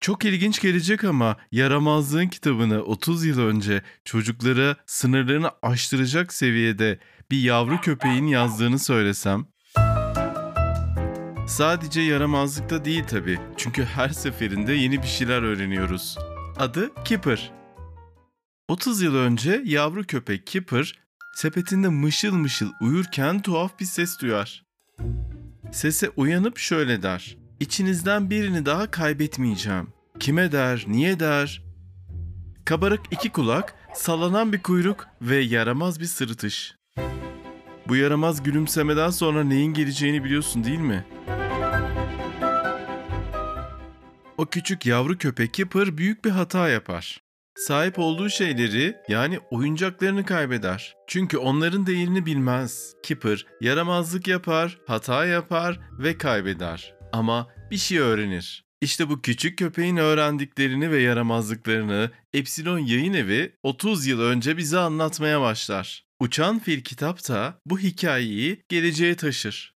Çok ilginç gelecek ama yaramazlığın kitabını 30 yıl önce çocuklara sınırlarını aştıracak seviyede bir yavru köpeğin yazdığını söylesem Sadece yaramazlıkta değil tabi. Çünkü her seferinde yeni bir şeyler öğreniyoruz. Adı Kipper. 30 yıl önce yavru köpek Kipper sepetinde mışıl mışıl uyurken tuhaf bir ses duyar. Sese uyanıp şöyle der. İçinizden birini daha kaybetmeyeceğim. Kime der, niye der? Kabarık iki kulak, sallanan bir kuyruk ve yaramaz bir sırıtış. Bu yaramaz gülümsemeden sonra neyin geleceğini biliyorsun değil mi? O küçük yavru köpek Kipper büyük bir hata yapar. Sahip olduğu şeyleri yani oyuncaklarını kaybeder. Çünkü onların değerini bilmez. Kipper yaramazlık yapar, hata yapar ve kaybeder. Ama bir şey öğrenir. İşte bu küçük köpeğin öğrendiklerini ve yaramazlıklarını Epsilon Yayın Evi 30 yıl önce bize anlatmaya başlar. Uçan Fil kitapta bu hikayeyi geleceğe taşır.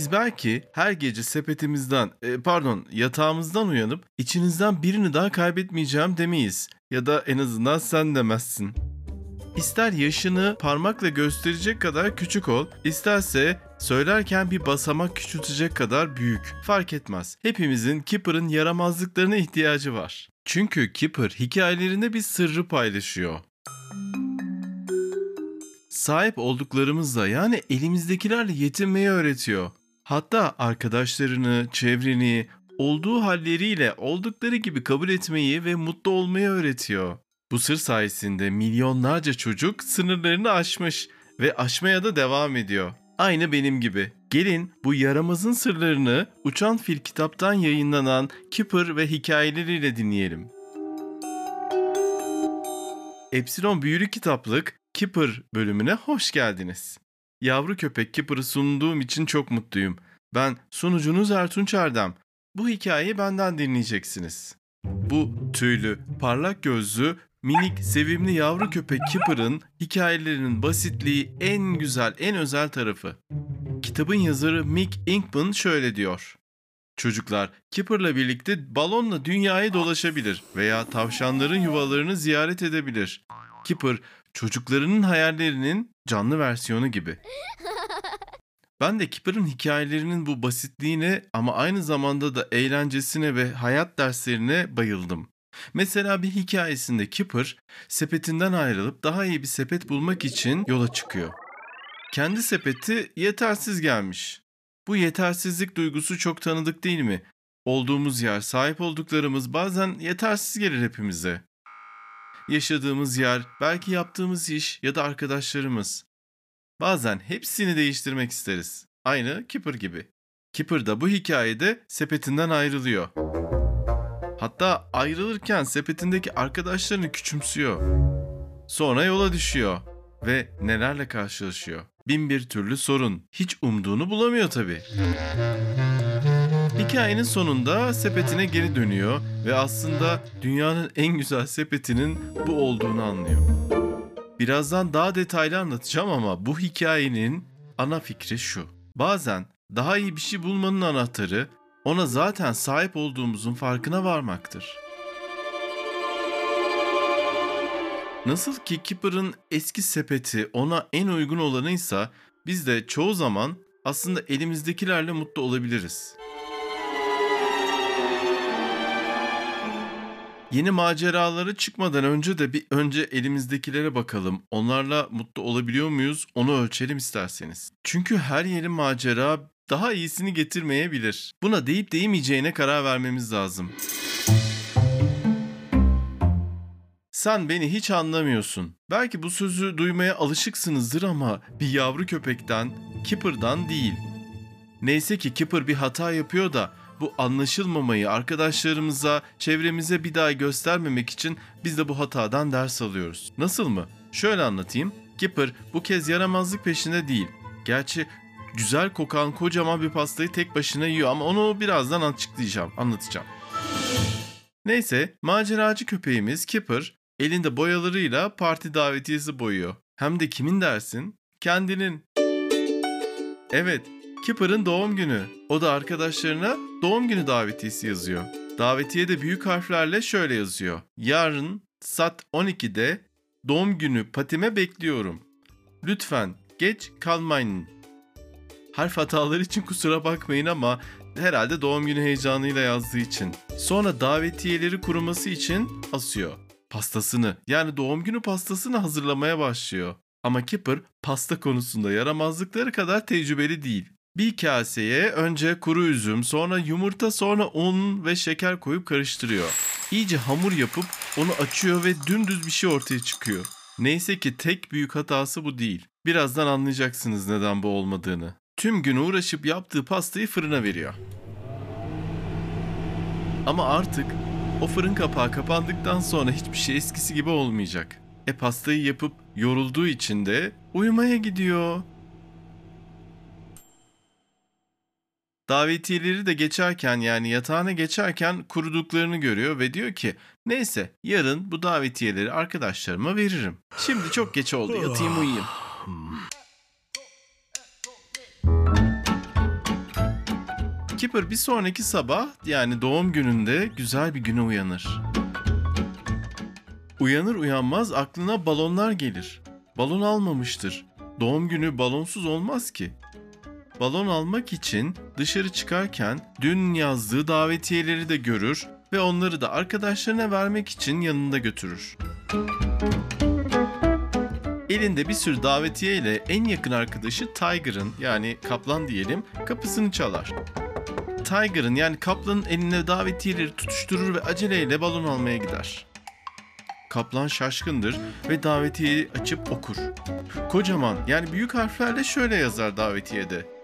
Biz belki her gece sepetimizden, e, pardon yatağımızdan uyanıp içinizden birini daha kaybetmeyeceğim demeyiz. Ya da en azından sen demezsin. İster yaşını parmakla gösterecek kadar küçük ol, isterse söylerken bir basamak küçültecek kadar büyük. Fark etmez. Hepimizin Kipper'ın yaramazlıklarına ihtiyacı var. Çünkü Kipper hikayelerinde bir sırrı paylaşıyor. Sahip olduklarımızla yani elimizdekilerle yetinmeyi öğretiyor. Hatta arkadaşlarını, çevreni, olduğu halleriyle oldukları gibi kabul etmeyi ve mutlu olmayı öğretiyor. Bu sır sayesinde milyonlarca çocuk sınırlarını aşmış ve aşmaya da devam ediyor. Aynı benim gibi. Gelin bu yaramazın sırlarını Uçan Fil kitaptan yayınlanan Kipper ve hikayeleriyle dinleyelim. Epsilon Büyülü Kitaplık Kipper bölümüne hoş geldiniz. Yavru köpek Kipper'ı sunduğum için çok mutluyum. Ben sunucunuz Ertunç Erdem. Bu hikayeyi benden dinleyeceksiniz. Bu tüylü, parlak gözlü, minik, sevimli yavru köpek Kipper'ın hikayelerinin basitliği en güzel, en özel tarafı. Kitabın yazarı Mick Inkman şöyle diyor. Çocuklar Kipper'la birlikte balonla dünyayı dolaşabilir veya tavşanların yuvalarını ziyaret edebilir. Kipper çocuklarının hayallerinin canlı versiyonu gibi. Ben de Kipper'ın hikayelerinin bu basitliğine ama aynı zamanda da eğlencesine ve hayat derslerine bayıldım. Mesela bir hikayesinde Kipper sepetinden ayrılıp daha iyi bir sepet bulmak için yola çıkıyor. Kendi sepeti yetersiz gelmiş. Bu yetersizlik duygusu çok tanıdık değil mi? Olduğumuz yer, sahip olduklarımız bazen yetersiz gelir hepimize. Yaşadığımız yer, belki yaptığımız iş ya da arkadaşlarımız. Bazen hepsini değiştirmek isteriz. Aynı Kipper gibi. Kipper da bu hikayede sepetinden ayrılıyor. Hatta ayrılırken sepetindeki arkadaşlarını küçümsüyor. Sonra yola düşüyor ve nelerle karşılaşıyor. Bin bir türlü sorun. Hiç umduğunu bulamıyor tabii. Hikayenin sonunda sepetine geri dönüyor ve aslında dünyanın en güzel sepetinin bu olduğunu anlıyor. Birazdan daha detaylı anlatacağım ama bu hikayenin ana fikri şu. Bazen daha iyi bir şey bulmanın anahtarı ona zaten sahip olduğumuzun farkına varmaktır. Nasıl ki Kipper'ın eski sepeti ona en uygun olanıysa biz de çoğu zaman aslında elimizdekilerle mutlu olabiliriz. Yeni maceraları çıkmadan önce de bir önce elimizdekilere bakalım. Onlarla mutlu olabiliyor muyuz? Onu ölçelim isterseniz. Çünkü her yeni macera daha iyisini getirmeyebilir. Buna deyip değmeyeceğine karar vermemiz lazım. Sen beni hiç anlamıyorsun. Belki bu sözü duymaya alışıksınızdır ama bir yavru köpekten, Kipper'dan değil. Neyse ki Kipper bir hata yapıyor da bu anlaşılmamayı arkadaşlarımıza, çevremize bir daha göstermemek için biz de bu hatadan ders alıyoruz. Nasıl mı? Şöyle anlatayım. Kipper bu kez yaramazlık peşinde değil. Gerçi güzel kokan kocaman bir pastayı tek başına yiyor ama onu birazdan açıklayacağım, anlatacağım. Neyse, maceracı köpeğimiz Kipper Elinde boyalarıyla parti davetiyesi boyuyor. Hem de kimin dersin? Kendinin. Evet, Kipper'ın doğum günü. O da arkadaşlarına doğum günü davetiyesi yazıyor. Davetiye de büyük harflerle şöyle yazıyor. Yarın saat 12'de doğum günü patime bekliyorum. Lütfen geç kalmayın. Harf hataları için kusura bakmayın ama herhalde doğum günü heyecanıyla yazdığı için. Sonra davetiyeleri kuruması için asıyor. Pastasını yani doğum günü pastasını hazırlamaya başlıyor. Ama Kipper pasta konusunda yaramazlıkları kadar tecrübeli değil. Bir kaseye önce kuru üzüm, sonra yumurta, sonra un ve şeker koyup karıştırıyor. İyice hamur yapıp onu açıyor ve dümdüz bir şey ortaya çıkıyor. Neyse ki tek büyük hatası bu değil. Birazdan anlayacaksınız neden bu olmadığını. Tüm gün uğraşıp yaptığı pastayı fırına veriyor. Ama artık o fırın kapağı kapandıktan sonra hiçbir şey eskisi gibi olmayacak. E pastayı yapıp yorulduğu için de uyumaya gidiyor. Davetiyeleri de geçerken yani yatağına geçerken kuruduklarını görüyor ve diyor ki neyse yarın bu davetiyeleri arkadaşlarıma veririm. Şimdi çok geç oldu yatayım uyuyayım. Kipper bir sonraki sabah yani doğum gününde güzel bir güne uyanır. Uyanır uyanmaz aklına balonlar gelir. Balon almamıştır. Doğum günü balonsuz olmaz ki. Balon almak için dışarı çıkarken dün yazdığı davetiyeleri de görür ve onları da arkadaşlarına vermek için yanında götürür. Elinde bir sürü davetiye ile en yakın arkadaşı Tiger'ın yani kaplan diyelim kapısını çalar. Tiger'ın yani kaplanın eline davetiyeleri tutuşturur ve aceleyle balon almaya gider. Kaplan şaşkındır ve davetiyeyi açıp okur. Kocaman yani büyük harflerle şöyle yazar davetiyede.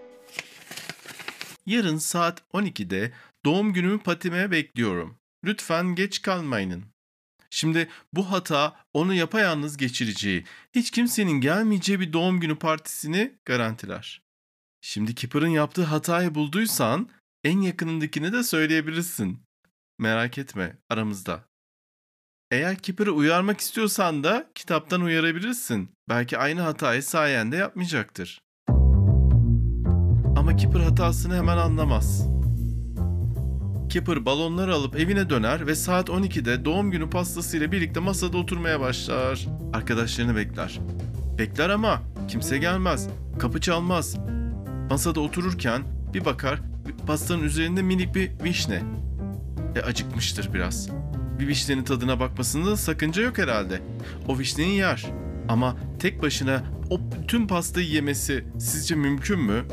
Yarın saat 12'de doğum günümü patime bekliyorum. Lütfen geç kalmayın. Şimdi bu hata onu yapayalnız geçireceği, hiç kimsenin gelmeyeceği bir doğum günü partisini garantiler. Şimdi Kipper'ın yaptığı hatayı bulduysan en yakınındakini de söyleyebilirsin. Merak etme aramızda. Eğer Kipper'ı uyarmak istiyorsan da kitaptan uyarabilirsin. Belki aynı hatayı sayende yapmayacaktır. Ama Kipper hatasını hemen anlamaz. Kipper balonları alıp evine döner ve saat 12'de doğum günü pastasıyla birlikte masada oturmaya başlar. Arkadaşlarını bekler. Bekler ama kimse gelmez. Kapı çalmaz. Masada otururken bir bakar pastanın üzerinde minik bir vişne. E acıkmıştır biraz. Bir vişnenin tadına bakmasında da sakınca yok herhalde. O vişneyi yer. Ama tek başına o bütün pastayı yemesi sizce mümkün mü?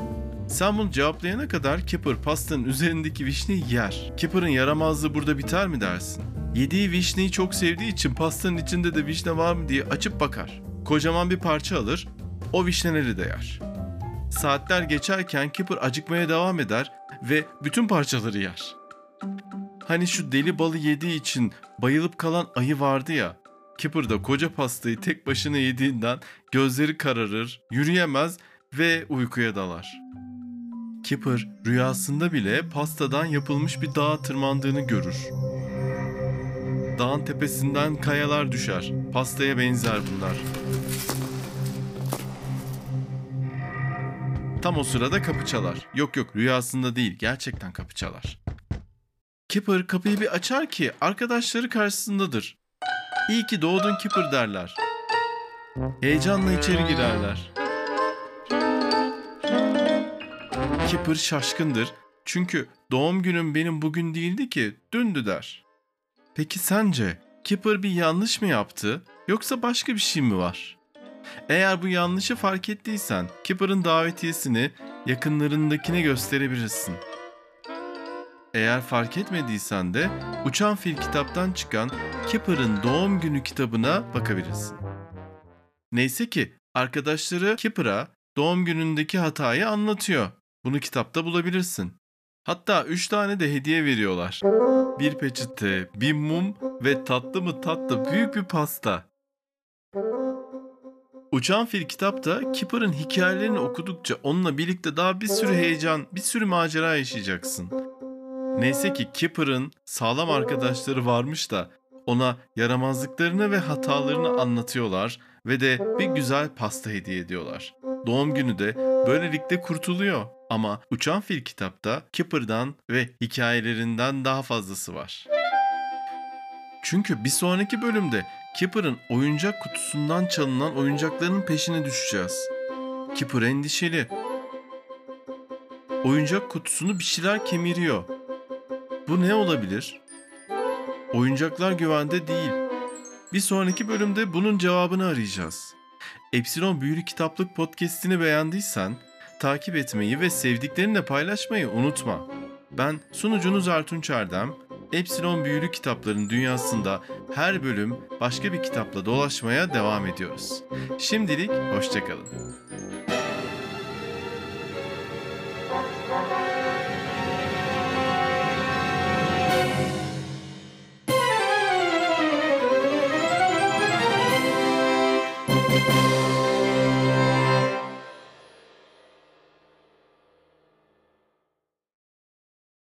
Sen bunu cevaplayana kadar Kipper pastanın üzerindeki vişneyi yer. Kipper'ın yaramazlığı burada biter mi dersin? Yediği vişneyi çok sevdiği için pastanın içinde de vişne var mı diye açıp bakar. Kocaman bir parça alır, o vişneleri de yer. Saatler geçerken Kipper acıkmaya devam eder ve bütün parçaları yer. Hani şu deli balı yediği için bayılıp kalan ayı vardı ya. Kipper da koca pastayı tek başına yediğinden gözleri kararır, yürüyemez ve uykuya dalar. Kipper rüyasında bile pastadan yapılmış bir dağa tırmandığını görür. Dağın tepesinden kayalar düşer. Pastaya benzer bunlar. Tam o sırada kapı çalar. Yok yok rüyasında değil gerçekten kapı çalar. Kipper kapıyı bir açar ki arkadaşları karşısındadır. İyi ki doğdun Kipper derler. Heyecanla içeri girerler. Kipper şaşkındır. Çünkü doğum günüm benim bugün değildi ki dündü der. Peki sence Kipper bir yanlış mı yaptı yoksa başka bir şey mi var? Eğer bu yanlışı fark ettiysen Kipper'ın davetiyesini yakınlarındakine gösterebilirsin. Eğer fark etmediysen de Uçan Fil kitaptan çıkan Kipper'ın doğum günü kitabına bakabilirsin. Neyse ki arkadaşları Kipper'a doğum günündeki hatayı anlatıyor. Bunu kitapta bulabilirsin. Hatta 3 tane de hediye veriyorlar. Bir peçete, bir mum ve tatlı mı tatlı büyük bir pasta. Uçan Fil kitapta Kipper'ın hikayelerini okudukça onunla birlikte daha bir sürü heyecan, bir sürü macera yaşayacaksın. Neyse ki Kipper'ın sağlam arkadaşları varmış da Ona yaramazlıklarını ve hatalarını anlatıyorlar ve de bir güzel pasta hediye ediyorlar. Doğum günü de böylelikle kurtuluyor. Ama Uçan Fil kitapta Kipper'dan ve hikayelerinden daha fazlası var. Çünkü bir sonraki bölümde Kipper'ın oyuncak kutusundan çalınan oyuncakların peşine düşeceğiz. Kipper endişeli. Oyuncak kutusunu bir şeyler kemiriyor. Bu ne olabilir? Oyuncaklar güvende değil. Bir sonraki bölümde bunun cevabını arayacağız. Epsilon Büyülü Kitaplık podcast'ini beğendiysen takip etmeyi ve sevdiklerinle paylaşmayı unutma. Ben sunucunuz Ertunç Erdem. Epsilon Büyülü Kitapların dünyasında her bölüm başka bir kitapla dolaşmaya devam ediyoruz. Şimdilik hoşçakalın.